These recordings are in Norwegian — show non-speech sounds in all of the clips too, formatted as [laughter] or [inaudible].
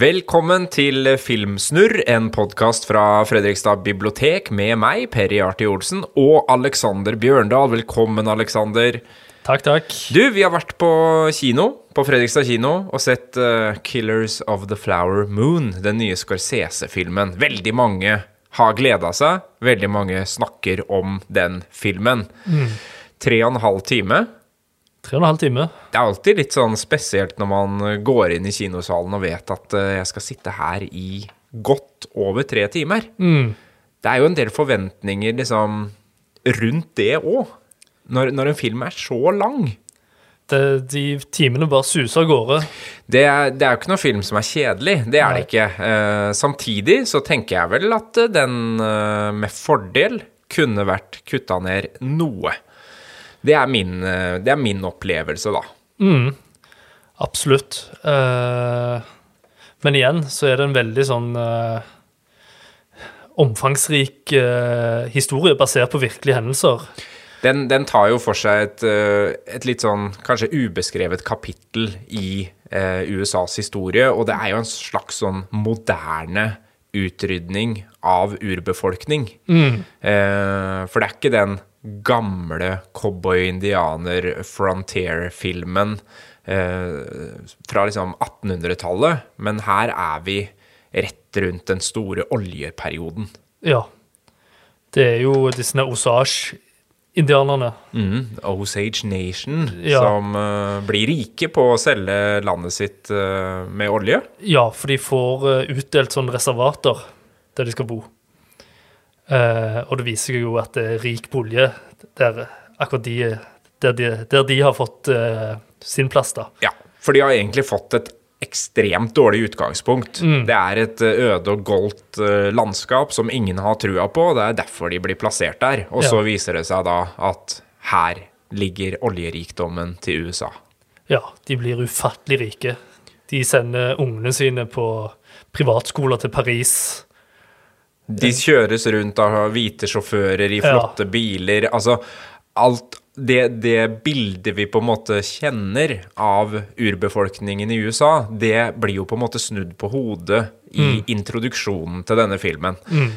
Velkommen til Filmsnurr, en podkast fra Fredrikstad bibliotek med meg, Perry Arti Olsen, og Alexander Bjørndal. Velkommen, Alexander. Takk, takk. Du, vi har vært på kino, på Fredrikstad kino, og sett uh, 'Killers of the Flower Moon', den nye Scorsese-filmen. Veldig mange har gleda seg. Veldig mange snakker om den filmen. Mm. Tre og en halv time. Tre og en halv time. Det er alltid litt sånn spesielt når man går inn i kinosalen og vet at eh, jeg skal sitte her i godt over tre timer. Mm. Det er jo en del forventninger liksom rundt det òg. Når, når en film er så lang. Det, de timene bare suser av gårde. Det er, det er jo ikke noen film som er kjedelig. Det er det ikke. Eh, samtidig så tenker jeg vel at eh, den eh, med fordel kunne vært kutta ned noe. Det er min, eh, det er min opplevelse, da. Mm. Absolutt. Eh, men igjen så er det en veldig sånn eh, omfangsrik historie basert på virkelige hendelser. Den, den tar jo for seg et, et litt sånn kanskje ubeskrevet kapittel i USAs historie, og det er jo en slags sånn moderne utrydning av urbefolkning. Eh, for det er ikke den gamle cowboy-indianer-frontier-filmen eh, fra liksom 1800-tallet, men her er vi rett rundt den store oljeperioden. Ja. Det er jo disse Osage-indianerne. Mm, Osage Nation, Ja. som uh, blir rike på å selge landet sitt uh, med olje. Ja, for de får uh, utdelt sånne reservater der de skal bo. Og det viser seg jo at det er rik på olje der akkurat de, der de, der de har fått sin plass, da. Ja, for de har egentlig fått et ekstremt dårlig utgangspunkt. Det er et eh, øde og goldt eh, landskap som ingen har trua på, det er derfor de blir plassert der. Og så Ja. viser det seg da at her ligger oljerikdommen til USA. Ja, de blir ufattelig rike. De sender ungene sine på privatskoler til Paris. De kjøres rundt av hvite sjåfører i Ja. flotte biler. Altså, alt det, det bildet vi på en måte kjenner av urbefolkningen i USA, det blir jo på en måte snudd på hodet i introduksjonen til denne filmen.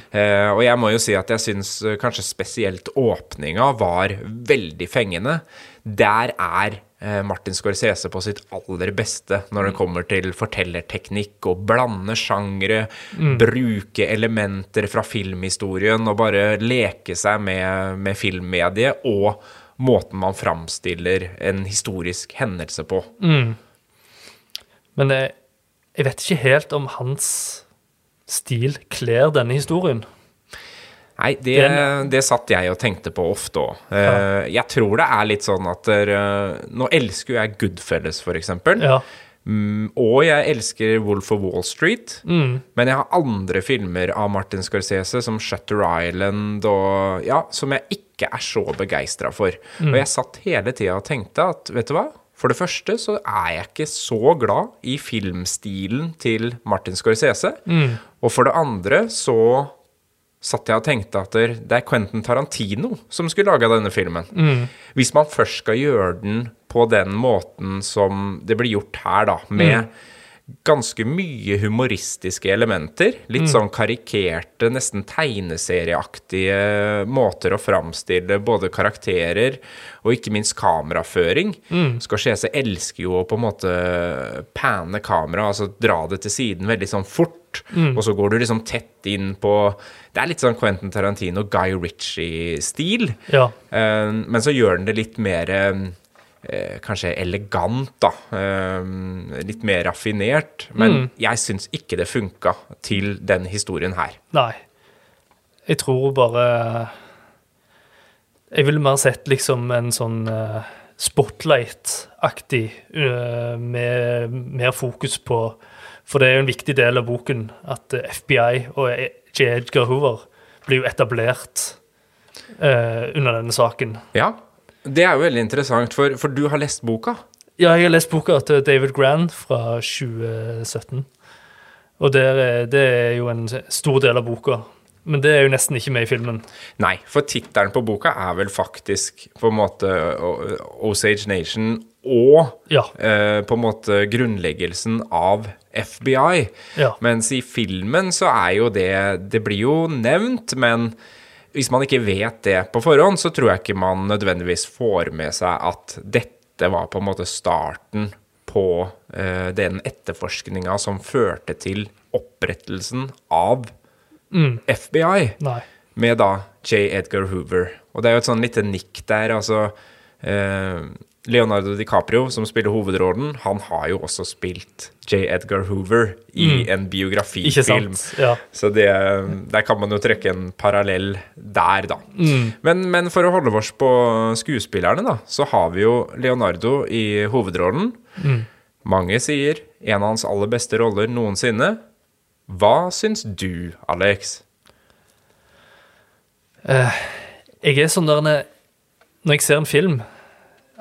Eh, og jeg må jo si at jeg syns eh, kanskje spesielt åpninga var veldig fengende. Der er eh, Martin Scorsese på sitt aller beste når det kommer til fortellerteknikk og blande sjangre, bruke elementer fra filmhistorien og bare leke seg med, med filmmediet og måten man framstiller en historisk hendelse på. Men jeg, jeg vet ikke helt om hans stil kler denne historien. Nei, det, det satt jeg og tenkte på ofte òg. Jeg tror det er litt sånn at eh, Nå elsker jo jeg Goodfellas, for eksempel. Ja. Mm, og jeg elsker Wolf of Wall Street. Men jeg har andre filmer av Martin Scorsese, som Shutter Island, og ja, som jeg ikke er så begeistra for. Og jeg satt hele tida og tenkte at, vet du hva? For det første så er jeg ikke så glad i filmstilen til Martin Scorsese. Og for det andre så satt jeg og tenkte at det er Quentin Tarantino som skulle laga denne filmen. Hvis man først skal gjøre den på den måten som det blir gjort her, da, med ganske mye humoristiske elementer, litt sånn karikerte, nesten tegneserieaktige måter å framstille både karakterer og ikke minst kameraføring. Scorsese elsker jo å på en måte panne kamera, altså dra det til siden veldig sånn fort, og så går du liksom tett inn på Det er litt sånn Quentin Tarantino, Guy Ritchie-stil. Ja. Eh, men så gjør den det litt mer eh, Kanskje elegant, da. Eh, litt mer raffinert. Men jeg syns ikke det funka til den historien her. Nei. Jeg tror bare Jeg ville mer sett liksom en sånn eh, Spotlight-aktig, eh, med mer fokus på For det er jo en viktig del av boken at eh, FBI og J. Edgar Hoover blir jo etablert eh, under denne saken. Ja, det er jo veldig interessant, for, for du har lest boka. Ja, jeg har lest boka til David Grand fra 2017. Og det er- det er jo en stor del av boka Men det er jo nesten ikke med i filmen. Nei, for tittelen på boka er vel faktisk på en måte Osage Nation og Ja. eh, på en måte grunnleggelsen av FBI. Ja. Mens i filmen så er jo det Det blir jo nevnt, men hvis man ikke vet det på forhånd, så tror jeg ikke man nødvendigvis får med seg at dette var på en måte starten på uh, den etterforskninga som førte til opprettelsen av FBI Nei. med da J. Edgar Hoover. Og det er jo et sånn lite nikk der, altså eh, Leonardo DiCaprio, som spiller hovedrollen, han har jo også spilt J. Edgar Hoover i en Ikke biografifilm. Ja. Så det, der kan man jo trekke en parallell der, da. Men, men for å holde oss på skuespillerne, da, så har vi jo Leonardo i hovedrollen. Mange sier en av hans aller beste roller noensinne. Hva syns du, Alex? Jeg er sånn der Når jeg ser en film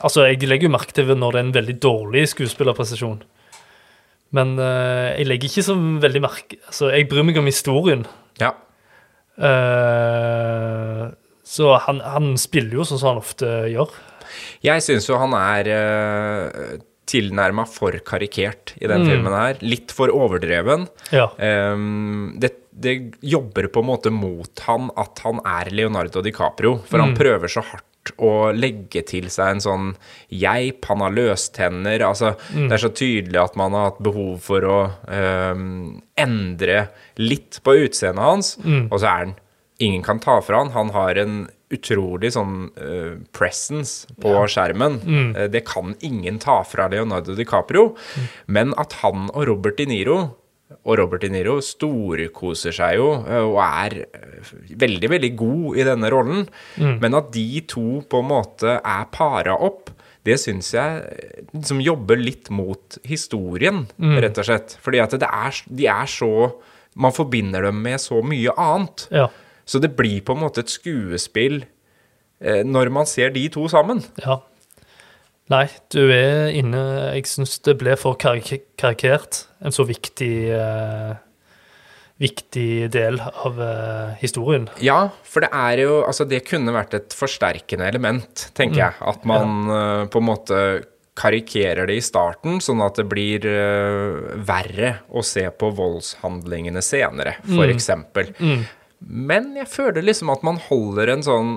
Altså, jeg legger jo merke til når det er en veldig dårlig skuespillerprestasjon. Men uh, jeg legger ikke så veldig merke Altså, jeg bryr meg om historien. Ja. Uh, så han, han spiller jo sånn som han ofte gjør. Jeg syns jo han er uh, tilnærma for karikert i den filmen her. Litt for overdreven. Ja. Um, det, det jobber på en måte mot han at han er Leonardo DiCaprio, for han prøver så hardt å legge til seg en sånn geip, han har løstenner, altså det er så tydelig at man har hatt behov for å ehm, endre litt på utseendet hans, og så er han ingen kan ta fra han. Han har en utrolig sånn eh, presence på skjermen. Mm. det kan ingen ta fra Leonardo DiCaprio. Men at han og Robert De Niro og Robert De Niro storkoser seg jo eh, og er eh, veldig, veldig god i denne rollen. Men at de to på en måte er para opp, det syns jeg liksom jobber litt mot historien, rett og slett. Fordi at det er, de er så Man forbinder dem med så mye annet. Ja. Så det blir på en måte et skuespill eh, når man ser de to sammen. ja. Nei, du er inne Jeg syns det ble for karikert. En så viktig eh, Viktig del av eh, historien. Ja, for det er jo Altså, det kunne vært et forsterkende element, tenker jeg. At man eh, på en måte karikerer det i starten, sånn at det blir eh, verre å se på voldshandlingene senere, for eksempel. Men jeg føler liksom at man holder en sånn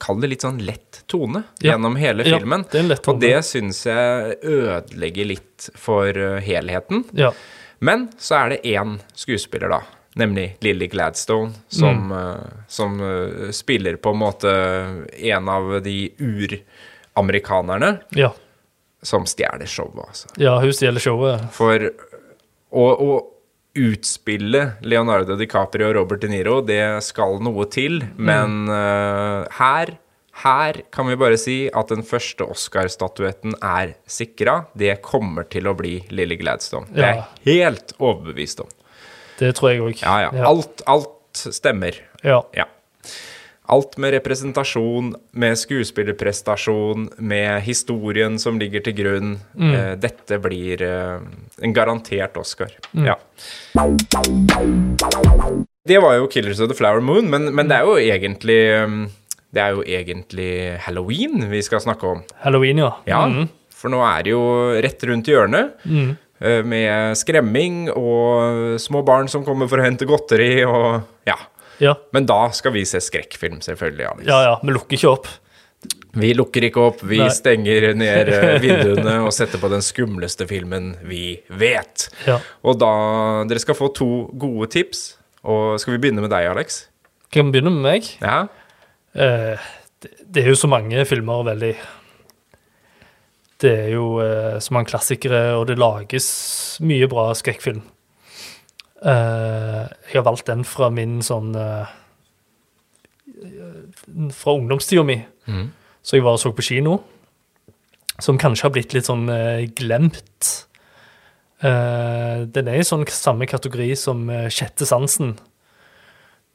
Kall det litt sånn lett tone Ja. gjennom hele Ja, filmen. det en lett tone. Og det syns jeg ødelegger litt for eh, helheten. Ja. Men så er det én skuespiller, da, nemlig Lily Gladstone, som, eh, som eh, spiller på en måte en av de uramerikanerne Ja, som stjeler showet, altså. ja hun stjeler showet. For og, å utspille Leonardo DiCaprio og Robert De Niro, det skal noe til, men uh, her her kan vi bare si at den første Oscar-statuetten er sikra. Det kommer til å bli Lilly Gladstone. Det er jeg helt overbevist om. Det tror jeg òg. Ja, ja. Alt, alt stemmer. Ja. Ja. Alt med representasjon, med skuespillerprestasjon, med historien som ligger til grunn. Eh, dette blir eh, en garantert Oscar. Ja. Det var jo 'Killers of the Flower Moon', men, men det er jo egentlig um, Det er jo egentlig halloween vi skal snakke om. Halloween, ja. Ja, Mhm. for nå er det jo rett rundt hjørnet. Mm Med skremming og små barn som kommer for å hente godteri og Ja. Ja. Men da skal vi se skrekkfilm, selvfølgelig, Alex. ja, ja. Vi lukker ikke opp. Vi lukker ikke opp, vi Nei. stenger ned eh, [laughs] vinduene og setter på den skumleste filmen vi vet. Ja. Og da Dere skal få to gode tips. Og skal vi begynne med deg, Alex? Kan vi begynne med meg? Ja? Eh, det, det er jo så mange filmer veldig Det er jo eh, så mange klassikere, og det lages mye bra skrekkfilm. Eh, jeg har valgt den fra min sånn uh, Fra ungdomstida mi, så jeg var og så på kino. Som kanskje har blitt litt sånn uh, glemt. Den er i sånn samme kategori som Sjette sansen,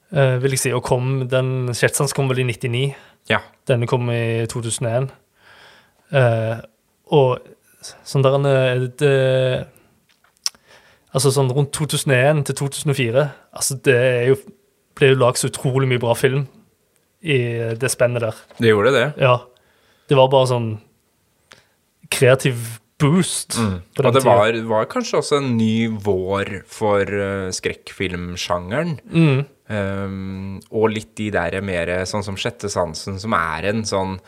vil jeg si. Og kom, den Sjette sansen kom vel i 99. Ja. Denne kom i 2001. Eh, og sånn der det, Altså sånn rundt 2001 til 2004 Altså det er jo ble jo lagd så utrolig mye bra film i det spennet der. Det gjorde det. Ja. Det var bare sånn kreativ boost. Mm. Og det var, var kanskje også en ny vår for uh, skrekkfilmsjangeren. Mm. Um, og litt de der mer sånn som Sjette sansen, som er en sånn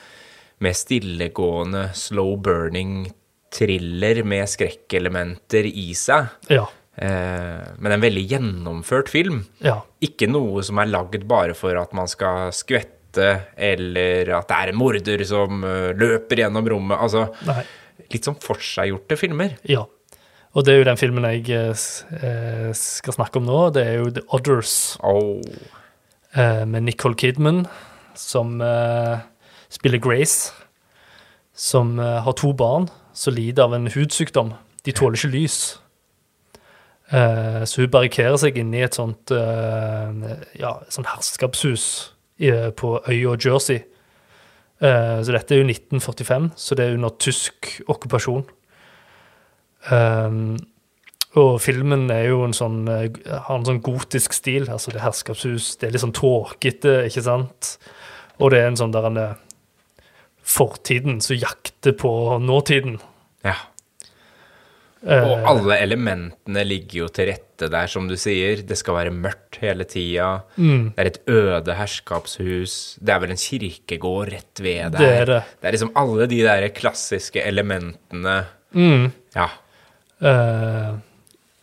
mer stillegående, slow burning thriller med skrekkelementer i seg. Ja. Eh, men en veldig gjennomført film. Ja. Ikke noe som er lagd bare for at man skal skvette, eller at det er en morder som eh, løper gjennom rommet. Altså Nei. litt sånn forseggjorte filmer. Ja. Og det er jo den filmen jeg eh, skal snakke om nå. Det er jo The Others Oh. med Nicole Kidman, som spiller Grace. Som har to barn som lider av en hudsykdom. De tåler ikke lys. Eh, så hun barrikerer seg inne i et sånt uh, ja, sånn herskapshus i, på øya Jersey. Uh, så dette er jo 1945, så det er under tysk okkupasjon. Um, og filmen er jo en sånn, har en sånn gotisk stil. altså Det er herskapshus, det er litt sånn tåkete, ikke sant? Og det er en sånn der en, fortiden som jakter på nåtiden. Ja. Eh, Og alle elementene ligger jo til rette der, som du sier. Det skal være mørkt hele tida. Mm. Det er et øde herskapshus. Det er vel en kirkegård rett ved der. Det er det. Det er liksom alle de der klassiske elementene. Mm. Ja. Uh,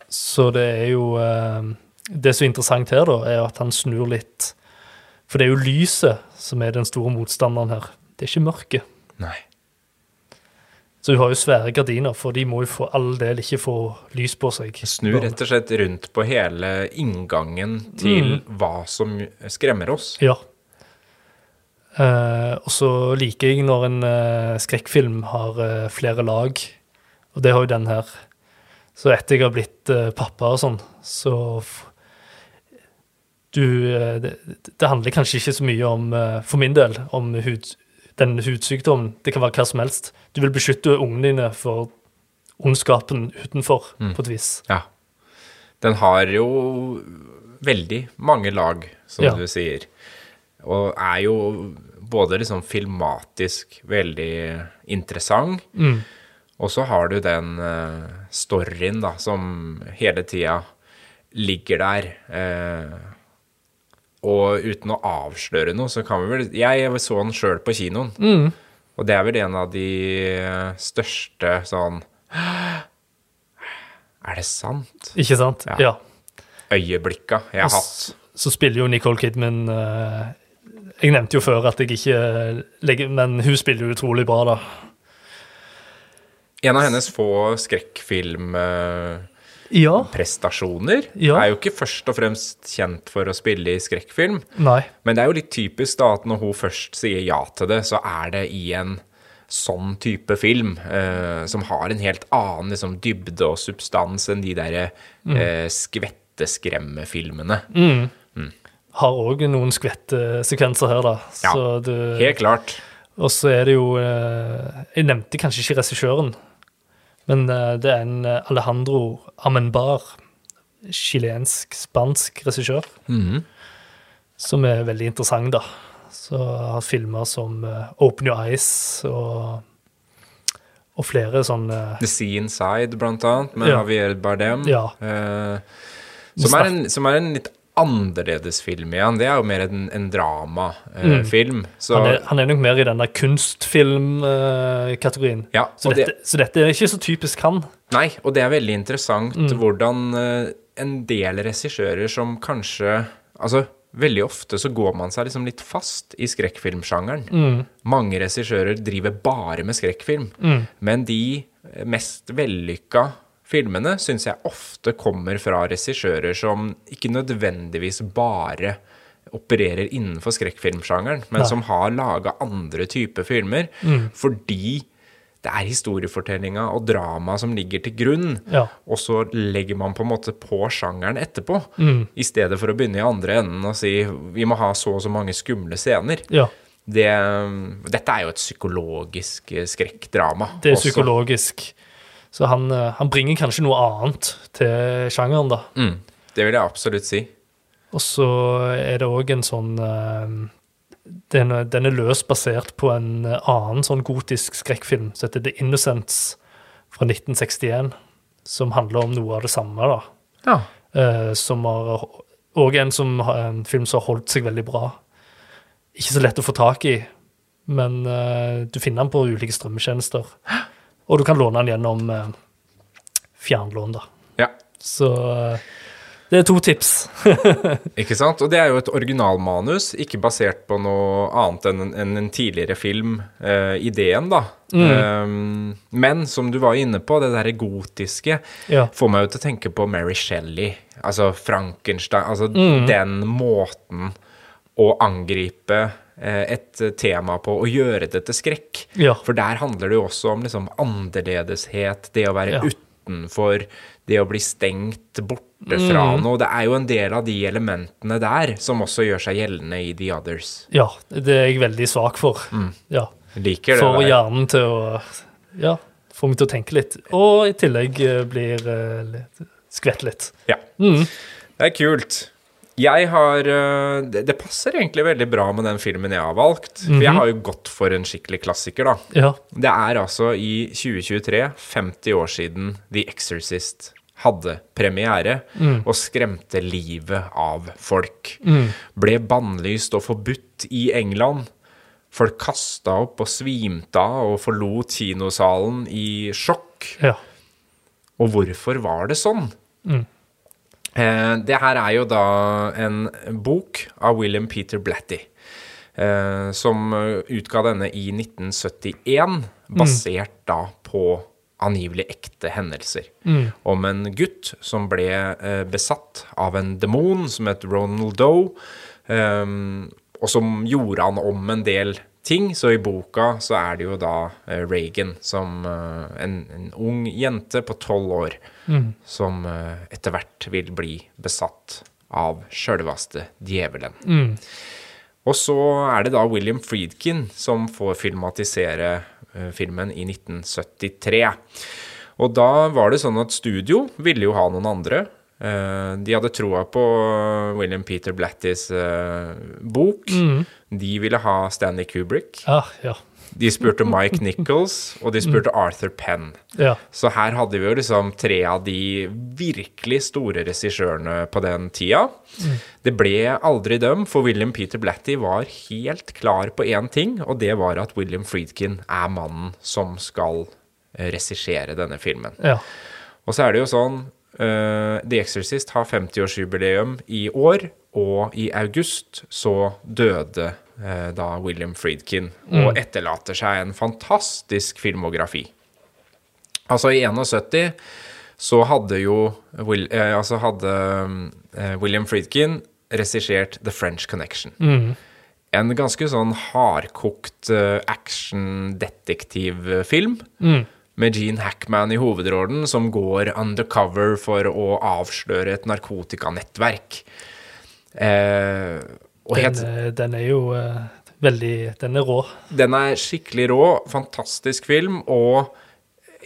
så det er jo uh, Det som er interessant her, da, er at han snur litt. For det er jo lyset som er den store motstanderen her. Det er ikke mørket. Nei. Så hun har jo svære gardiner, for de må jo for all del ikke få lys på seg. Snur rett og slett rundt på hele inngangen til hva som skremmer oss. Ja. Eh, og så liker jeg når en eh, skrekkfilm har eh, flere lag, og det har jo den her. Så etter jeg har blitt eh, pappa og sånn, så f- du, eh, det, det handler kanskje ikke så mye om, eh, for min del, om hud, den hudsykdommen. Det kan være hva som helst. Du vil beskytte ungene dine for ondskapen utenfor, på et vis. Ja. Den har jo veldig mange lag, som Ja. du sier. Og er jo både liksom filmatisk veldig interessant, Mm. og så har du den eh, storyen da, som hele tida ligger der. eh, og uten å avsløre noe, så kan vi vel Jeg så den sjøl på kinoen. Mm. Og det er vel en av de eh, største sånn Er det sant? Ikke sant? Ja. ja. Øyeblikka jeg har hatt. Så spiller jo Nicole Kidman uh, Jeg nevnte jo før at jeg ikke legger Men hun spiller jo utrolig bra, da. En av hennes få skrekkfilmprestasjoner Ja. Ja. er jo ikke først og fremst kjent for å spille i skrekkfilm, Nei. men det er jo litt typisk da at når hun først sier ja til det, så er det i en sånn type film eh, som har en helt annen liksom, dybde og substans enn de der Mm. eh, skvetteskremmefilmene. Har òg noen skvettesekvenser her, da. Ja, Så du, Helt klart. og så er det jo eh, Jeg nevnte kanskje ikke regissøren, men eh, det er en eh, Alejandro Amenbar, chilensk-spansk regissør, Mhm. som er veldig interessant, da. Så har filmer som eh, Open Your Eyes og, og flere sånne The Sea Inside, blant annet, med Ja. Javier Bardem. Ja. Eh, som, er en, som er en litt annerledes film igjen. Det er jo mer en, en dramafilm. Mm. han han er nok mer i den der kunstfilmkategorien. ja, så, det, så dette er ikke så typisk han. Nei, og det er veldig interessant Mm. hvordan eh, en del regissører som kanskje Altså, veldig ofte så går man seg liksom litt fast i skrekkfilmsjangeren. Mm. Mange regissører driver bare med skrekkfilm. Men de mest vellykka filmene syns jeg ofte kommer fra regissører som ikke nødvendigvis bare opererer innenfor skrekkfilmsjangeren, men Nei. som har laga andre typer filmer fordi det er historiefortellinga og drama som ligger til grunn. Ja. Og så legger man på en måte på sjangeren etterpå, Mm. i stedet for å begynne i andre enden og si vi må ha så og så mange skumle scener. Ja, Det, dette er jo et psykologisk eh, skrekkdrama. det er også. psykologisk. Så han, eh, han bringer kanskje noe annet til sjangeren, da. Mm, det vil jeg absolutt si. Og så er det òg en sånn eh, den, den er løst basert på en eh, annen sånn gotisk skrekkfilm som heter The Innocents fra 1961, som handler om noe av det samme, da. Ja. Eh, som har Og en, en film som har holdt seg veldig bra. Ikke så lett å få tak i, men du finner den på ulike strømmetjenester. Og du kan låne den gjennom eh, fjernlån, da. ja. Så eh, det er to tips. [laughs] Ikke sant? Og det er jo et originalmanus, ikke basert på noe annet enn enn en tidligere film. eh, ideen, da. Um, men som du var inne på, det derre gotiske Ja. får meg jo til å tenke på Mary Shelley. Altså Frankenstein. Altså den måten å angripe et tema på, å gjøre det til skrekk. Ja. For der handler det jo også om liksom annerledeshet, det å være Ja. utenfor, det å bli stengt borte fra noe. Det er jo en del av de elementene der som også gjør seg gjeldende i The Others. ja, det er jeg veldig svak for. Ja. Liker det For der. hjernen til å Ja, få meg til å tenke litt. Og i tillegg eh, blir eh, skvett litt. Ja. Det er kult. Jeg har øh, det, det passer egentlig veldig bra med den filmen jeg har valgt. For jeg har jo gått for en skikkelig klassiker, da. Ja. Det er altså i 2023, 50 år siden The Exorcist hadde premiere og skremte livet av folk. Ble bannlyst og forbudt i England. Folk kasta opp og svimte av og forlot kinosalen i sjokk. ja. Og hvorfor var det sånn? Eh, det her er jo da en bok av William Peter Blatty, eh, som eh, utga denne i 1971, basert da på angivelig ekte hendelser. Om en gutt som ble eh, besatt av en demon som het Ronald Doe, eh, og som gjorde han om en del ting. Så i boka så er det jo da eh, Reagan som eh, en, en ung jente på tolv år som eh, etter hvert vil bli besatt av sjølveste djevelen. Og så er det da William Friedkin som får filmatisere filmen i 1973. Og da var det sånn at studio ville jo ha noen andre. Eh, de hadde troa på William Peter Blattis eh, bok. De ville ha Stanley Kubrick. Ah, ja. De spurte Mike Nichols, og de spurte Arthur Penn. Ja. Så her hadde vi jo liksom tre av de virkelig store regissørene på den tida. Det ble aldri dem, for William Peter Blatty var helt klar på én ting, og det var at William Friedkin er mannen som skal eh, regissere denne filmen. ja. Og så er det jo sånn eh, The Exorcist har 50-årsjubileum i år, og i august så døde uh, da William Friedkin, og etterlater seg en fantastisk filmografi. Altså, i 71 så hadde jo Will, uh, altså hadde William Friedkin regissert The French Connection. En ganske sånn hardkokt action-detektivfilm. Med Gene Hackman i hovedrollen, som går undercover for å avsløre et narkotikanettverk. Eh, Den, eh, den er jo uh, veldig Den er rå. den er skikkelig rå, fantastisk film, og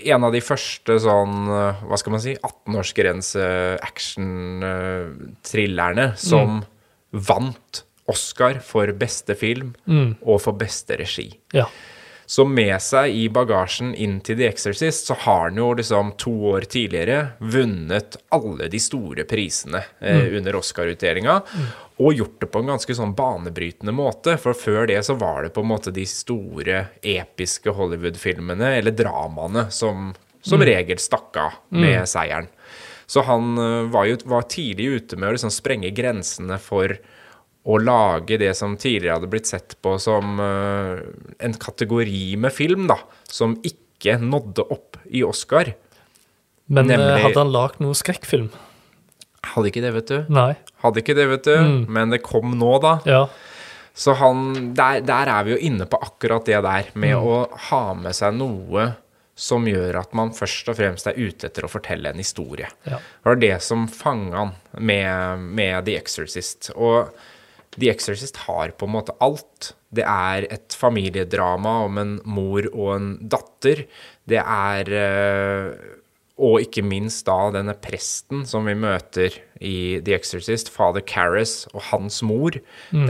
en av de første sånn, eh, hva skal man si, 18-årsgrense action-thrillerne som vant Oscar for beste film og for beste regi. Ja. Så med seg i bagasjen inn til The Exorcist, så har han jo liksom to år tidligere vunnet alle de store prisene eh, under Oscar-utdelinga, og gjort det på en ganske sånn banebrytende måte. For før det så var det på en måte de store, episke Hollywood-filmene, eller dramaene, som som regel stakk av med seieren. Så han eh, var jo var tidlig ute med å liksom sprenge grensene for å lage det som tidligere hadde blitt sett på som eh, en kategori med film, da, som ikke nådde opp i Oscar. Men eh, Nemlig- hadde han lagd noe skrekkfilm? Hadde ikke det, vet du. Nei. Hadde ikke det, vet du. Men det kom nå, da. Ja. Så han, der, der er vi jo inne på akkurat det der, med å ha med seg noe som gjør at man først og fremst er ute etter å fortelle en historie. Ja. Det var det som fanga han med, med The Exorcist. Og The Exorcist har på en måte alt. Det er et familiedrama om en mor og en datter. Det er eh, og ikke minst da denne presten som vi møter i The Exorcist, fader Carris og hans mor.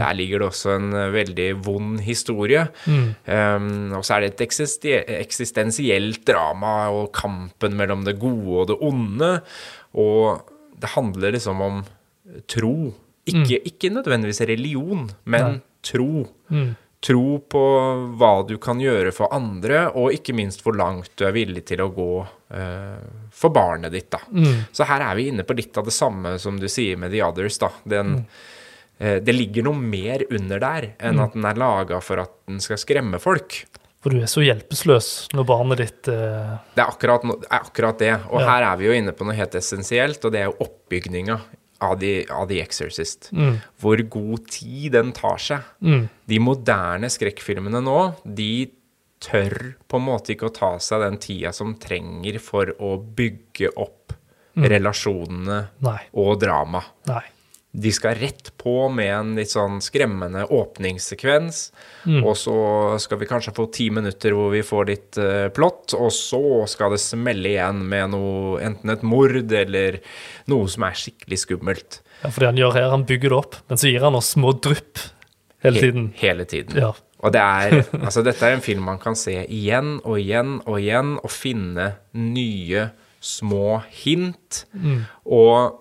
Der ligger det også en eh, veldig vond historie. Um, og så er det et eksistensielt drama og kampen mellom det gode og det onde. Og det handler liksom om tro. Ikke, ikke nødvendigvis religion, men tro. Tro på hva du kan gjøre for andre, og ikke minst hvor langt du er villig til å gå uh, for barnet ditt. da. Så her er vi inne på litt av det samme som du sier med The Others. da. Den, uh, det ligger noe mer under der enn at den er laga for at den skal skremme folk. For du er så hjelpeløs når barnet ditt uh... Det er akkurat, akkurat det. Og Ja. her er vi jo inne på noe helt essensielt, og det er jo oppbygninga av The, av The Exorcist. Hvor god tid den tar seg. De moderne skrekkfilmene nå, de tør på en måte ikke å ta seg den tida som trenger for å bygge opp relasjonene Nei. og drama. De skal rett på med en litt sånn skremmende åpningssekvens, og så skal vi kanskje få ti minutter hvor vi får litt uh, plott, og så skal det smelle igjen med noe, enten et mord eller noe som er skikkelig skummelt. Ja, for det han gjør her, han bygger det opp, men så gir han oss små drypp hele He- tiden. Hele tiden. Ja. Og det er, [laughs] altså dette er en film man kan se igjen og igjen og igjen, og finne nye små hint. Og eh,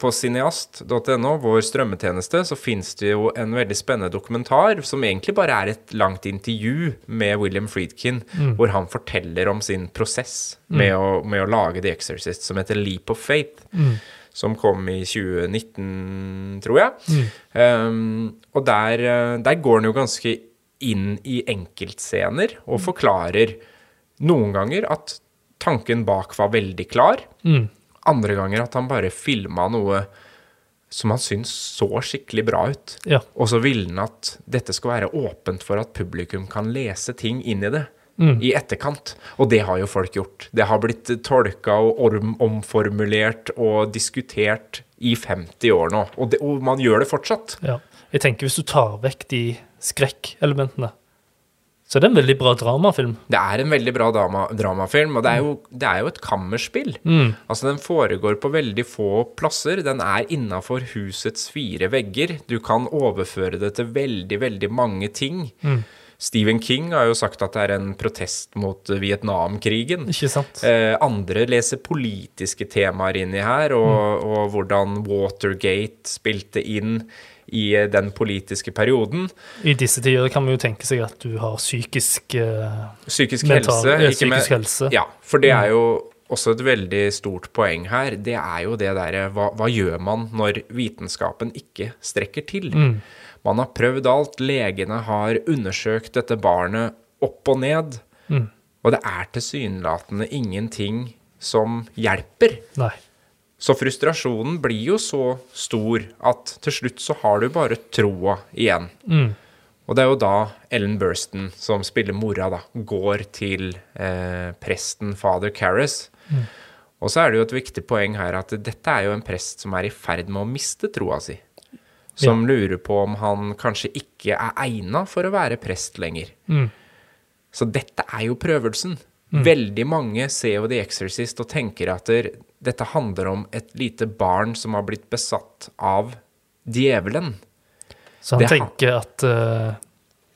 på cineast.no, vår strømmetjeneste, så fins det jo en veldig spennende dokumentar som egentlig bare er et langt intervju med William Friedkin, hvor han forteller om sin prosess med, å, med å lage The Exorcist, som heter Leap of Faith. Som kom i 2019, tror jeg. Um, og der, eh, der går han jo ganske inn i enkeltscener og forklarer noen ganger at tanken bak var veldig klar. Andre ganger at han bare filma noe som han syntes så skikkelig bra ut. Ja. Og så ville han at dette skal være åpent for at publikum kan lese ting inn i det. I etterkant. Og det har jo folk gjort. Det har blitt tolka og orm omformulert og diskutert i 50 år nå. Og, det, og man gjør det fortsatt. ja. Jeg tenker hvis du tar vekk de skrekkelementene, så det er en veldig bra dramafilm. Det er en veldig bra drama, dramafilm, og det er, jo, det er jo et kammerspill. Altså, den foregår på veldig få plasser. Den er innafor husets fire vegger. Du kan overføre det til veldig, veldig mange ting. Stephen King har jo sagt at det er en protest mot Vietnamkrigen. Ikke sant? Eh, andre leser politiske temaer inni her, og, og hvordan Watergate spilte inn i eh, den politiske perioden. I disse tider kan man jo tenke seg at du har psykisk eh, Psykisk Mental- helse. ja, ikke med- psykisk helse. Ja, for det er jo også et veldig stort poeng her. Det er jo det derre hva, hva gjør man når vitenskapen ikke strekker til? Man har prøvd alt. Legene har undersøkt dette barnet opp og ned. Og det er tilsynelatende ingenting som hjelper. Nei. Så frustrasjonen blir jo så stor at til slutt så har du bare troa igjen. Og det er jo da Ellen Burston, som spiller mora, da, går til eh, presten fader Mm. Og så er det jo et viktig poeng her at dette er jo en prest som er i ferd med å miste troa si. Som lurer på om han kanskje ikke er egna for å være prest lenger. Så dette er jo prøvelsen. Veldig mange ser jo The Exorcist og tenker at der, dette handler om et lite barn som har blitt besatt av djevelen. Så han Det tenker at uh,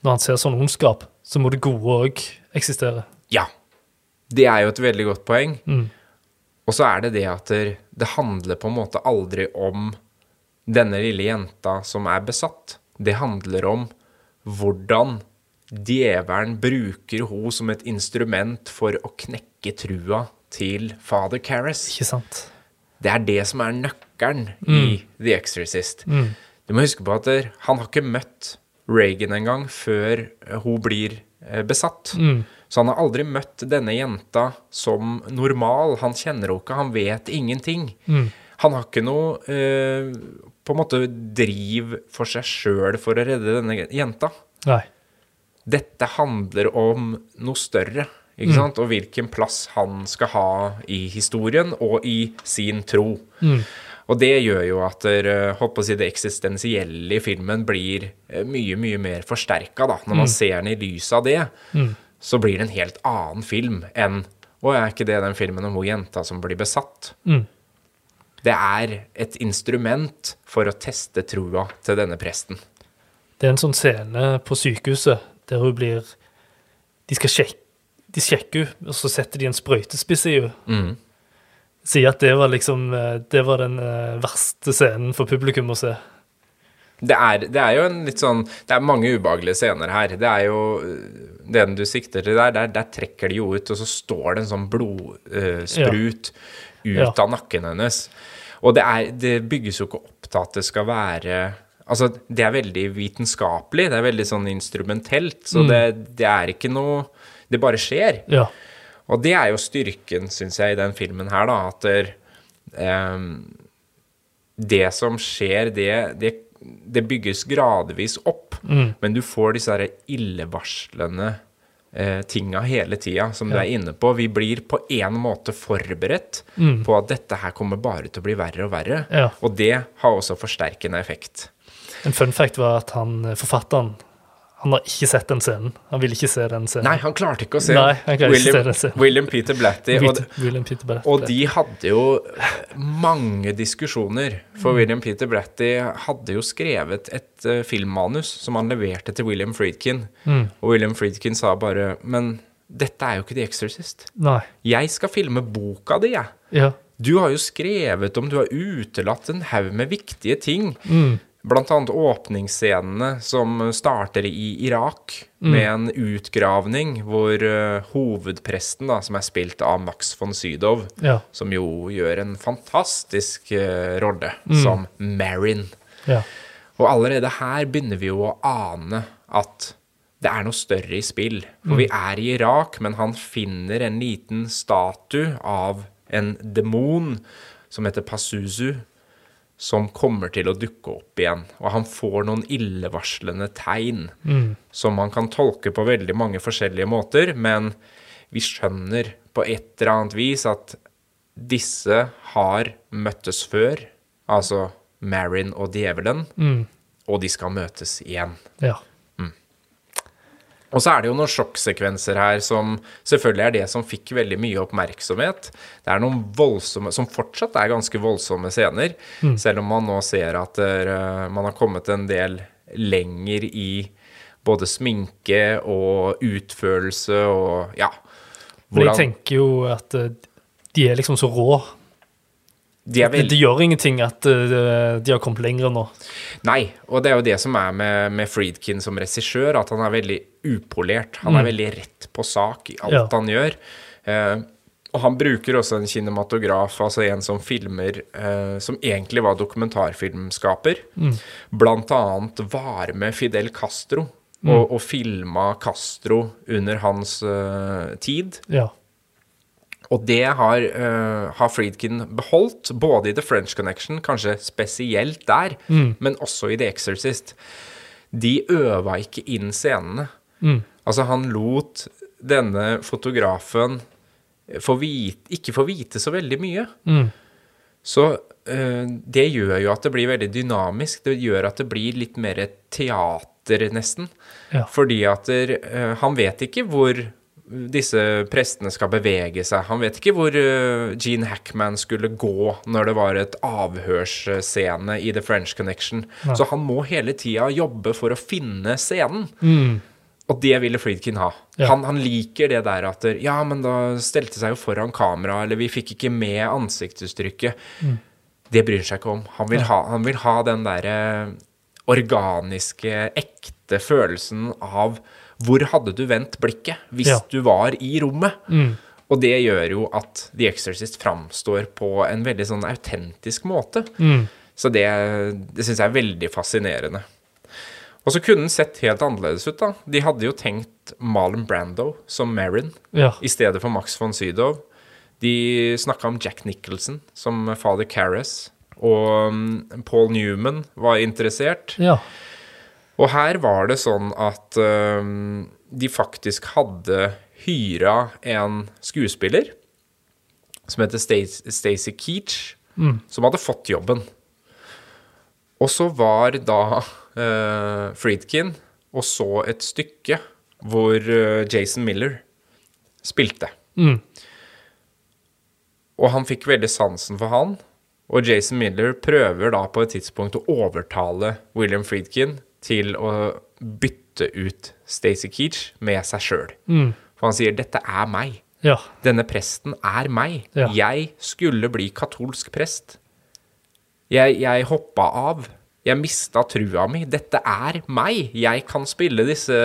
når han ser sånn ondskap, så må det gode òg eksistere. Ja. Det er jo et veldig godt poeng. Og så er det det at det handler på en måte aldri om denne lille jenta som er besatt. Det handler om hvordan djevelen bruker henne som et instrument for å knekke trua til fader Carris. Ikke sant? Det er det som er nøkkelen i The Exorcist. Du må huske på at han har ikke møtt Reagan engang før eh, hun blir eh, besatt. Så han har aldri møtt denne jenta som normal. Han kjenner henne ikke, han vet ingenting. Han har ikke noe eh, på en måte driv for seg sjøl for å redde denne jenta. Nei. Dette handler om noe større, ikke sant? Og hvilken plass han skal ha i historien og i sin tro. Og det gjør jo at eh, å si, det eksistensielle i filmen blir eh, mye, mye mer forsterka. Når man ser den i lys av det, så blir det en helt annen film enn Og er ikke det den filmen om hun jenta som blir besatt? Mm. Det er et instrument for å teste trua til denne presten. Det er en sånn scene på sykehuset der hun blir De skal sjekke, de sjekker henne, og så setter de en sprøytespiss i henne. Mm. Sier at det var liksom eh, Det var den eh, verste scenen for publikum å se. Det er, det er jo en litt sånn Det er mange ubehagelige scener her. Det er jo Den du sikter til der, der, der trekker de jo ut, og så står det en sånn blodsprut ut Ja. av nakken hennes. Og det, er, det bygges jo ikke opp til at det skal være Altså, det er veldig vitenskapelig, det er veldig sånn instrumentelt, så det, det er ikke noe Det bare skjer. Ja. Og det er jo styrken, syns jeg, i den filmen her, da, at der, um, det som skjer, det, det, det bygges gradvis opp, men du får disse her illevarslende eh, tinga hele tida, som du er inne på. Vi blir på en måte forberedt på at dette her kommer bare til å bli verre og verre, Ja. og det har også forsterkende effekt. En fun fact var at han, eh, forfatteren han har ikke sett den scenen. Han ville ikke se den scenen. Nei, han klarte ikke å se Nei, klarte ikke se den scenen. William Peter Blatty. og William Peter Blatty. Og de hadde jo mange diskusjoner, for William Peter Blatty hadde jo skrevet et uh, filmmanus som han leverte til William Friedkin. Og William Friedkin sa bare Men dette er jo ikke The Exorcist. Nei. Jeg skal filme boka di, jeg. Ja. Du har jo skrevet om Du har utelatt en haug med viktige ting. Blant annet åpningsscenene som starter i Irak, med en utgravning hvor uh, hovedpresten, da, som er spilt av Max von Sydow, Ja. som jo gjør en fantastisk uh, rolle som Marin. Ja. Og allerede her begynner vi jo å ane at det er noe større i spill. For vi er i Irak, men han finner en liten statue av en demon som heter Pazuzu, som kommer til å dukke opp igjen. Og han får noen illevarslende tegn som man kan tolke på veldig mange forskjellige måter, men vi skjønner på et eller annet vis at disse har møttes før, altså Marin og djevelen, og de skal møtes igjen. ja. Og så er det jo noen sjokksekvenser her som selvfølgelig er det som fikk veldig mye oppmerksomhet. Det er noen voldsomme, som fortsatt er ganske voldsomme scener, selv om man nå ser at der, man har kommet en del lenger i både sminke og utførelse og ja. For jeg tenker jo at eh, de er liksom så rå. De er Det, det gjør ingenting at eh, de har kommet lenger nå. Nei, og det er jo det som er med, med Friedkin som regissør, at han er veldig upolert. Han er veldig rett på sak i alt Ja. han gjør. Eh, og han bruker også en kinematograf, altså en som filmer eh, Som egentlig var dokumentarfilmskaper. Blant annet var med Fidel Castro og, og filma Castro under hans uh, tid. Ja. Og det har, uh, har Friedkin beholdt, både i The French Connection, kanskje spesielt der, men også i The Exorcist. De øva ikke inn scenene. Altså, han lot denne fotografen få vite, ikke få vite så veldig mye. Så uh, det gjør jo at det blir veldig dynamisk. Det gjør at det blir litt mer teater, nesten. Ja. Fordi at der, uh, han vet ikke hvor disse prestene skal bevege seg. Han vet ikke hvor eh, Gene Hackman skulle gå når det var et avhørsscene i The French Connection. Så han må hele tida jobbe for å finne scenen. Og det ville Friedkin ha. Ja. Han, han liker det der at Ja, men da stelte seg jo foran kamera, eller vi fikk ikke med ansiktsuttrykket. Det bryr han seg ikke om. Han vil ha, han vil ha den derre organiske, ekte følelsen av hvor hadde du vendt blikket hvis Ja. du var i rommet? Og det gjør jo at The Exorcist framstår på en veldig sånn autentisk måte. Så det, det syns jeg er veldig fascinerende. Og så kunne den sett helt annerledes ut, da. De hadde jo tenkt Marlon Brando som Marin Ja. i stedet for Max von Sydow. De snakka om Jack Nicholson som Father Carras. Og um, Paul Newman var interessert. ja. Og her var det sånn at um, de faktisk hadde hyra en skuespiller som heter Stac- Stacey Keach, som hadde fått jobben. Og så var da uh, Friedkin og så et stykke hvor uh, Jason Miller spilte. Og han fikk veldig sansen for han. Og Jason Miller prøver da på et tidspunkt å overtale William Friedkin til å bytte ut Stacey Keach med seg sjøl. For han sier 'dette er meg'. Ja. Denne presten er meg. Ja. Jeg skulle bli katolsk prest. Jeg, jeg hoppa av. Jeg mista trua mi. Dette er meg. Jeg kan spille disse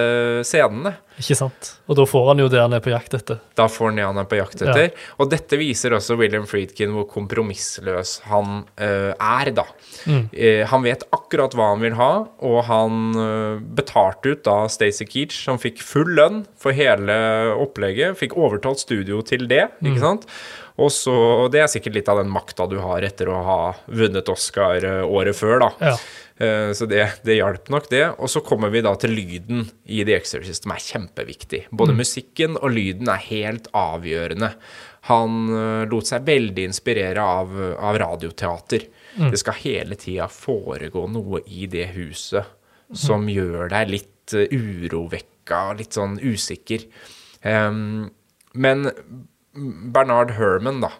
scenene. Ikke sant? Og da får han jo det han er på jakt etter. Da får han det han er på jakt etter. Og dette viser også William Friedkin hvor kompromissløs han uh, er, da. Eh, han vet akkurat hva han vil ha, og han uh, betalte ut da Stacey Keach, som fikk full lønn for hele opplegget. Fikk overtalt studio til det, ikke sant. Og så, og Det er sikkert litt av den makta du har etter å ha vunnet Oscar eh, året før, da. Ja. Eh, Så det, det hjalp nok, det. Og så kommer vi da til lyden i The Exorcist, som er kjempeviktig. Både musikken og lyden er helt avgjørende. Han eh, lot seg veldig inspirere av, av radioteater. Det skal hele tida foregå noe i det huset som gjør deg litt urovekka, litt sånn usikker. Um, men Bernard Herman, da,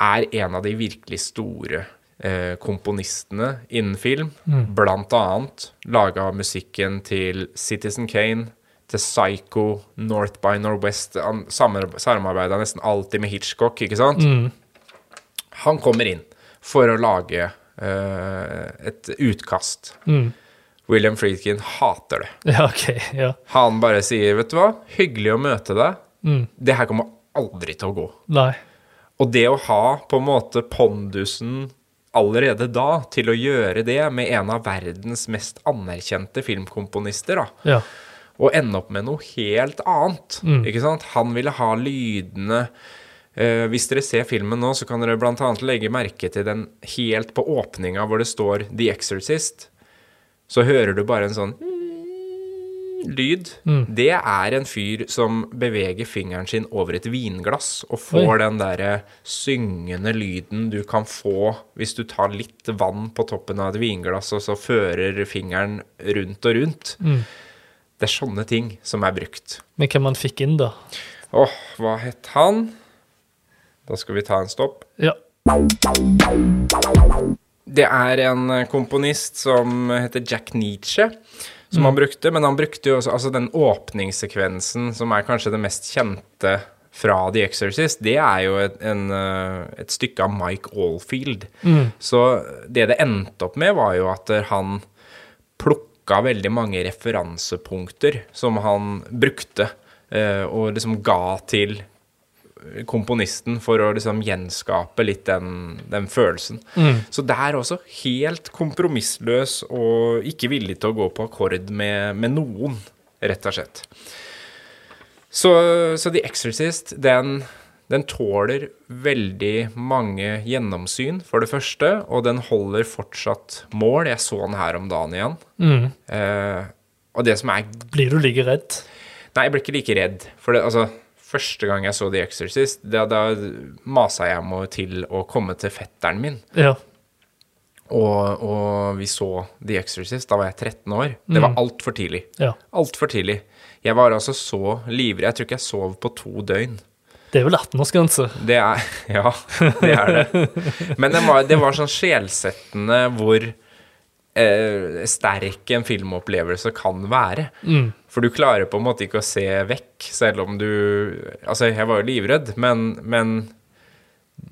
er en av de virkelig store eh, komponistene innen film. Blant annet laga musikken til Citizen Kane, til Psycho, North by Northwest. Han samarbeida nesten alltid med Hitchcock, ikke sant? Han kommer inn for å lage eh, et utkast. William Friedkin hater det. Ja, okay, Ja. Han bare sier, vet du hva, hyggelig å møte deg. Det her kommer aldri til å gå. Nei. Og det å ha på en måte pondusen allerede da til å gjøre det med en av verdens mest anerkjente filmkomponister, da, Ja. og ende opp med noe helt annet. Ikke sant? Han ville ha lydene eh, Hvis dere ser filmen nå, så kan dere bl.a. legge merke til den helt på åpninga hvor det står 'The Exorcist'. Så hører du bare en sånn lyd. Det er en fyr som beveger fingeren sin over et vinglass og får Oi. den derre syngende lyden du kan få hvis du tar litt vann på toppen av et vinglass og så fører fingeren rundt og rundt. Det er sånne ting som er brukt. Men hvem han fikk inn, da? Åh, hva het han? Da skal vi ta en stopp. Ja. Det er en komponist som heter Jack Nietzsche, som han brukte. Men han brukte jo også altså den åpningssekvensen, som er kanskje det mest kjente fra The Exorcist, det er jo et, en, eh, et stykke av Mike Allfield. Så det det endte opp med, var jo at han plukka veldig mange referansepunkter som han brukte, eh, og liksom ga til komponisten for å liksom gjenskape litt den, den følelsen. Så der også helt kompromissløs og ikke villig til å gå på akkord med, med noen, rett og slett. Så, så The Exorcist, den, den tåler veldig mange gjennomsyn, for det første, og den holder fortsatt mål. Jeg så den her om dagen igjen. Eh, og det som er Blir du like redd? Nei, jeg blir ikke like redd. For det, altså, første gang jeg så The Exorcist, da, da masa jeg meg til å komme til fetteren min. Ja. Og, og vi så The Exorcist, da var jeg 13 år. Det var altfor tidlig. ja. Altfor tidlig. Jeg var altså så livredd. Jeg tror ikke jeg sov på to døgn. Det er vel 18-årsgrense. Det er [laughs] Ja, det er det. Men det var, det var sånn sjelsettende hvor eh, sterk en filmopplevelse kan være. For du klarer på en måte ikke å se vekk, selv om du Altså, jeg var jo livredd, men, men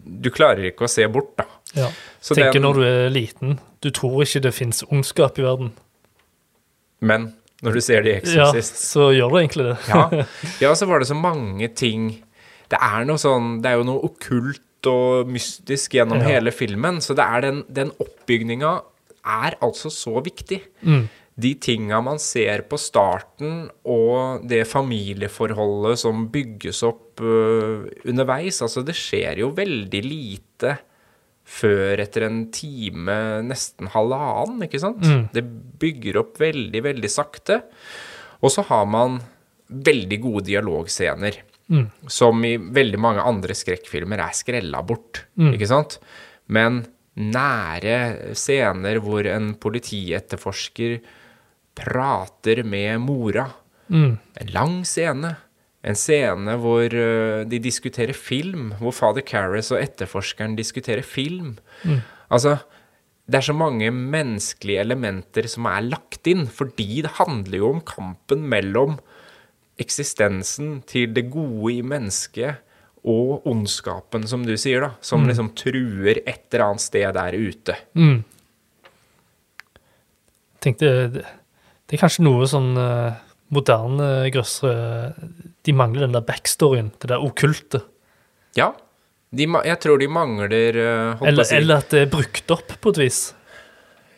du klarer ikke å se bort, da. Ja. Så Tenker den- når du er liten, du tror ikke det fins ondskap i verden. Men når du ser det Ja, Exorcist så gjør du egentlig det. Ja, [laughs] ja, så var det så mange ting Det er noe sånn Det er jo noe okkult og mystisk gjennom Ja. hele filmen, så det er den, den oppbygninga er altså så viktig. Mm. De tinga man ser på starten, og det familieforholdet som bygges opp uh, underveis Altså, det skjer jo veldig lite før etter en time, nesten halvannen, ikke sant? Det bygger opp veldig, veldig sakte. Og så har man veldig gode dialogscener, som i veldig mange andre skrekkfilmer er skrella bort, ikke sant? Men nære scener hvor en politietterforsker prater med mora. En lang scene en scene hvor eh, de diskuterer film, hvor fader Carris og etterforskeren diskuterer film. Altså, det er så mange menneskelige elementer som er lagt inn, fordi det handler jo om kampen mellom eksistensen til det gode i mennesket og ondskapen, som du sier, da, som liksom truer et eller annet sted der ute. Mm. tenkte det, det er kanskje noe sånn uh, moderne grøssere De mangler den der backstoryen, det der okkulte. Ja. De, jeg tror de mangler eh, å Eller, si- eller at det er brukt opp på et vis.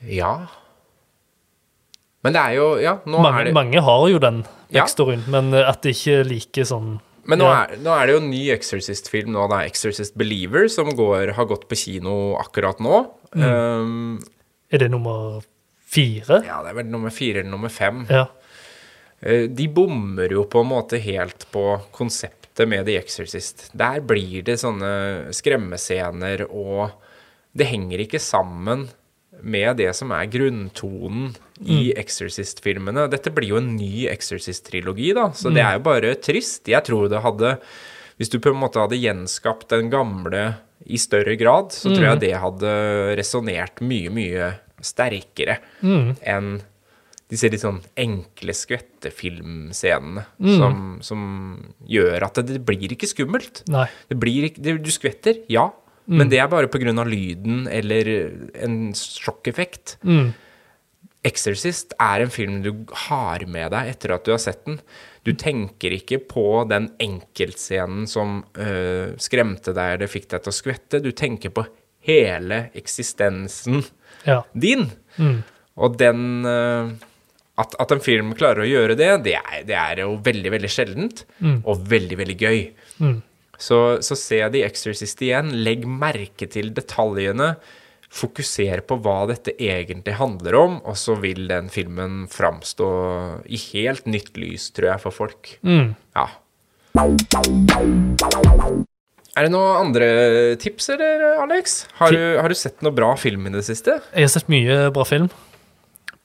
Ja. Men det er jo Ja, nå Mange, er det mange har jo den Ja. backstoryen, men eh, at det ikke er like sånn Men nå, er, nå er det jo en ny Exorcist-film nå, Det er Exorcist Believer, som går, har gått på kino akkurat nå. Mm. Um, Er det nummer fire? ja, det er vel nummer fire eller nummer fem. Ja. Eh, De bommer jo på en måte helt på konseptet med The Exorcist. Der blir det sånne skremmescener, og det henger ikke sammen med det som er grunntonen i Exorcist-filmene. Dette blir jo en ny Exorcist-trilogi, da, så det er jo bare trist. Jeg tror det hadde Hvis du på en måte hadde gjenskapt den gamle i større grad, så tror jeg det hadde resonnert mye, mye sterkere enn disse litt sånn enkle skvettefilmscenene som, som gjør at det, det blir ikke skummelt. Nei. Det blir ikke, det, du skvetter, ja, men det er bare av lyden eller en sjokkeffekt. Mm. Exorcist er en film du har med deg etter at du har sett den. Du tenker ikke på den enkeltscenen som øh, skremte deg eller fikk deg til å skvette. Du tenker på hele eksistensen Ja. din. Og den øh, at, at en film klarer å gjøre det, det er, det er jo veldig, veldig sjeldent. Og veldig, veldig gøy. Så, så se The Exorcist igjen. Legg merke til detaljene. Fokuser på hva dette egentlig handler om, og så vil den filmen framstå i helt nytt lys, tror jeg, for folk. Ja. Er det noen andre tips, eller, Alex? Har du, har du sett noe bra film i det siste? Jeg har sett mye bra film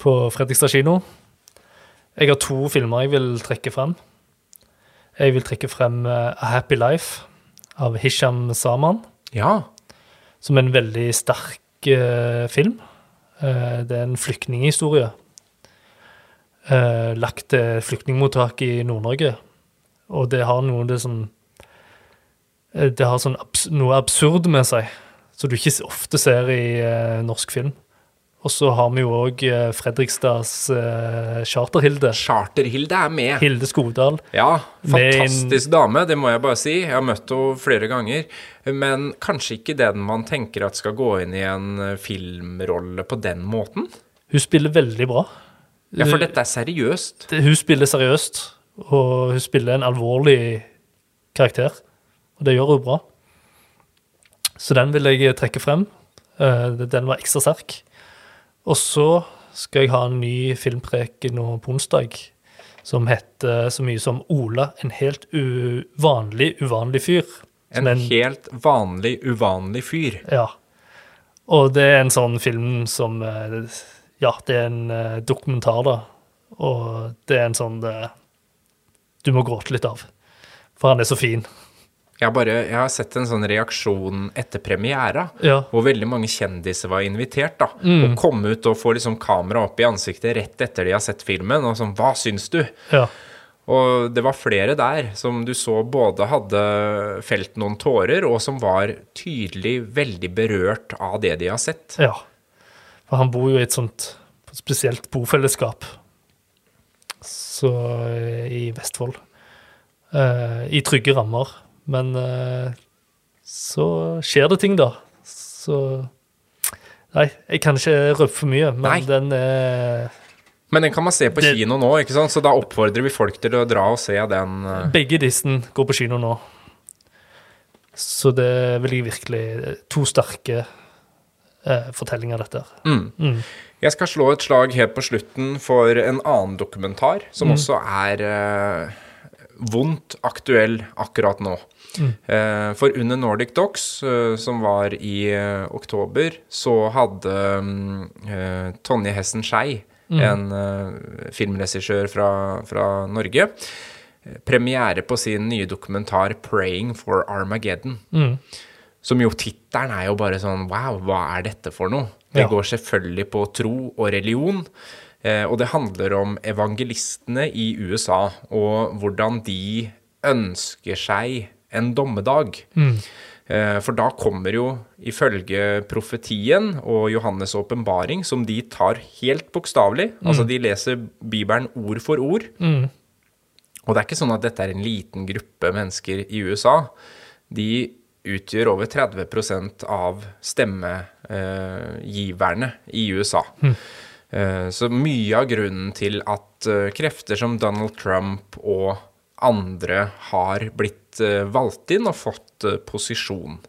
på Fredrikstad kino. Jeg har to filmer jeg vil trekke frem. Jeg vil trekke frem eh, A Happy Life av Hisham Saman, Ja. som en veldig sterk eh, film. Eh, det er en flyktninghistorie. Eh, lagt til flyktningmottak i Nord-Norge. Og det har noe det sånn Det har sånn abs noe absurd med seg, som du ikke ofte ser i eh, norsk film. Og så har vi jo òg eh, Fredrikstads uh, Charterhilde. Charter-Hilde er med. Hilde Skodal. Ja, fantastisk dame, det må jeg bare si. Jeg har møtt henne flere ganger. Men kanskje ikke den man tenker at skal gå inn i en eh, filmrolle på den måten. Hun spiller veldig bra. Ja, for dette er seriøst. Hun spiller seriøst, og hun spiller en alvorlig karakter. Og det gjør hun bra. Så den vil jeg trekke frem. Den var ekstra sterk. Og så skal jeg ha en ny filmpreken nå på onsdag som heter så mye som Ola, en helt uvanlig, uvanlig fyr. En, En helt vanlig, uvanlig fyr. Ja. Og det er en sånn film som eh, Ja, det er en eh, dokumentar, da. Og det er en sånn det, Du må gråte litt av. For han er så fin. Jeg bare, jeg har sett en sånn reaksjon etter premiera, Ja. hvor veldig mange kjendiser var invitert. da, Mm. Og kom ut og får liksom kamera opp i ansiktet rett etter de har sett filmen, og sånn Hva syns du? Ja. Og det var flere der som du så både hadde felt noen tårer, og som var tydelig veldig berørt av det de har sett. ja. For han bor jo i et sånt spesielt bofellesskap så, eh, i Vestfold. Uh, I trygge rammer. Men eh, så skjer det ting, da. Så Nei, jeg kan ikke røpe for mye, men Nei. den er Men den kan man se på Det- kino nå, ikke sant? så da oppfordrer vi folk til å dra og se den. eh. Begge disse går på kino nå. Så det vil jeg virkelig To sterke eh, fortellinger, dette. her. Mm. Mm. Jeg skal slå et slag helt på slutten for en annen dokumentar, som Mm. også er eh, vondt aktuell akkurat nå. Mm. Eh, for under Nordic Docs, eh, som var i eh, oktober, så hadde mm, eh, Tonje Hessen Skei, Mm. en filmregissør fra, fra Norge, premiere på sin nye dokumentar 'Praying for Armageddon'. Som jo tittelen er jo bare sånn Wow, hva er dette for noe? Det Ja. går selvfølgelig på tro og religion. Eh, og det handler om evangelistene i USA, og hvordan de ønsker seg en dommedag. Mm. For da kommer jo, ifølge profetien og Johannes' åpenbaring, som de tar helt bokstavelig, altså de leser Bibelen ord for ord, og det er ikke sånn at dette er en liten gruppe mennesker i USA. De utgjør over 30% av stemmegiverne i USA. Eh, Så mye av grunnen til at eh, krefter som Donald Trump og andre har blitt eh, valgt inn og fått eh, posisjon.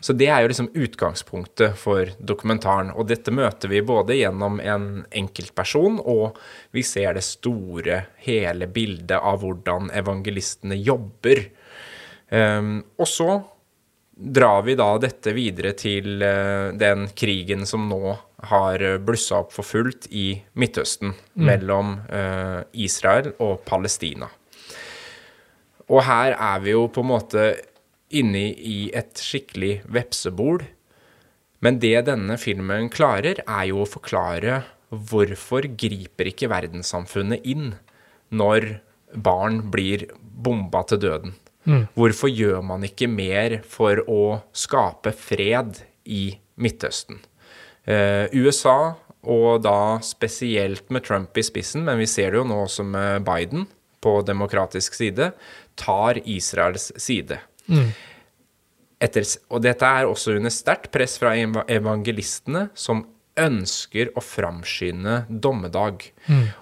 Så det er jo liksom utgangspunktet for dokumentaren. Og dette møter vi både gjennom en enkeltperson, og vi ser det store, hele bildet av hvordan evangelistene jobber. Um, og så drar vi da dette videre til eh, den krigen som nå har eh, blussa opp for fullt i Midtøsten, mellom eh, Israel og Palestina. Og her er vi jo på en måte inne i et skikkelig vepsebol. Men det denne filmen klarer, er jo å forklare hvorfor griper ikke verdenssamfunnet inn når barn blir bomba til døden? Hvorfor gjør man ikke mer for å skape fred i Midtøsten? Eh, USA, og da spesielt med Trump i spissen, men vi ser det jo nå også med Biden på demokratisk side, tar Israels side. Etter, og dette er også under sterkt press fra evangelistene, som ønsker å framskynde dommedag.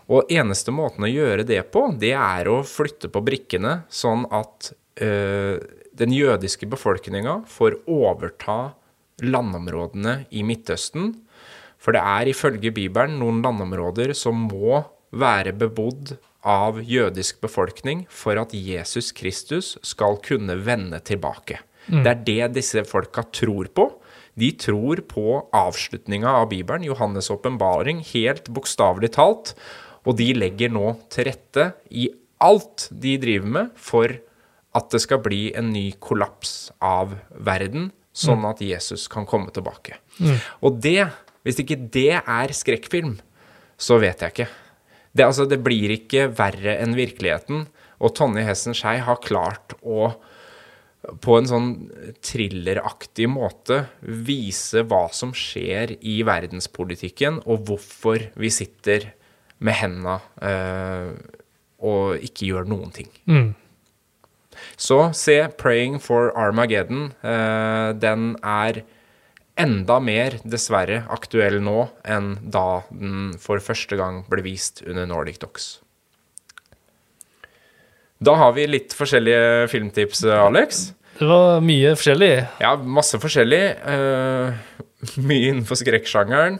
Og eneste måten å gjøre det på, det er å flytte på brikkene, sånn at den jødiske befolkninga får overta landområdene i Midtøsten. For det er ifølge Bibelen noen landområder som må være bebodd av jødisk befolkning for at Jesus Kristus skal kunne vende tilbake. Det er det disse folka tror på. De tror på avslutninga av Bibelen, Johannes' åpenbaring, helt bokstavelig talt. Og de legger nå til rette i alt de driver med, for at det skal bli en ny kollaps av verden, sånn at Jesus kan komme tilbake. Og det, hvis ikke det er skrekkfilm, så vet jeg ikke. Det, altså, det blir ikke verre enn virkeligheten. Og Tonje Hessen Skei har klart å på en sånn thrilleraktig måte vise hva som skjer i verdenspolitikken, og hvorfor vi sitter med henda eh, og ikke gjør noen ting. Så se 'Praying for Armageddon'. Eh, den er enda mer, dessverre, aktuell nå enn da den for første gang ble vist under Nordic Docs. Da har vi litt forskjellige filmtips, Alex. Det var mye forskjellig. Ja, masse forskjellig. Uh, mye innenfor skrekksjangeren.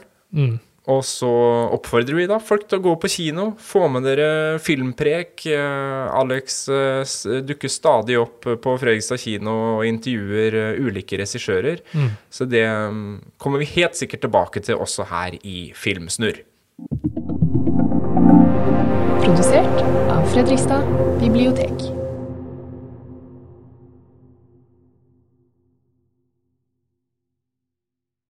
Og så oppfordrer vi da folk til å gå på kino. Få med dere filmprek. Eh, Alex eh, dukker stadig opp på Fredrikstad kino og intervjuer eh, ulike regissører. Så det mm, kommer vi helt sikkert tilbake til også her i Filmsnurr. Produsert av Fredrikstad bibliotek.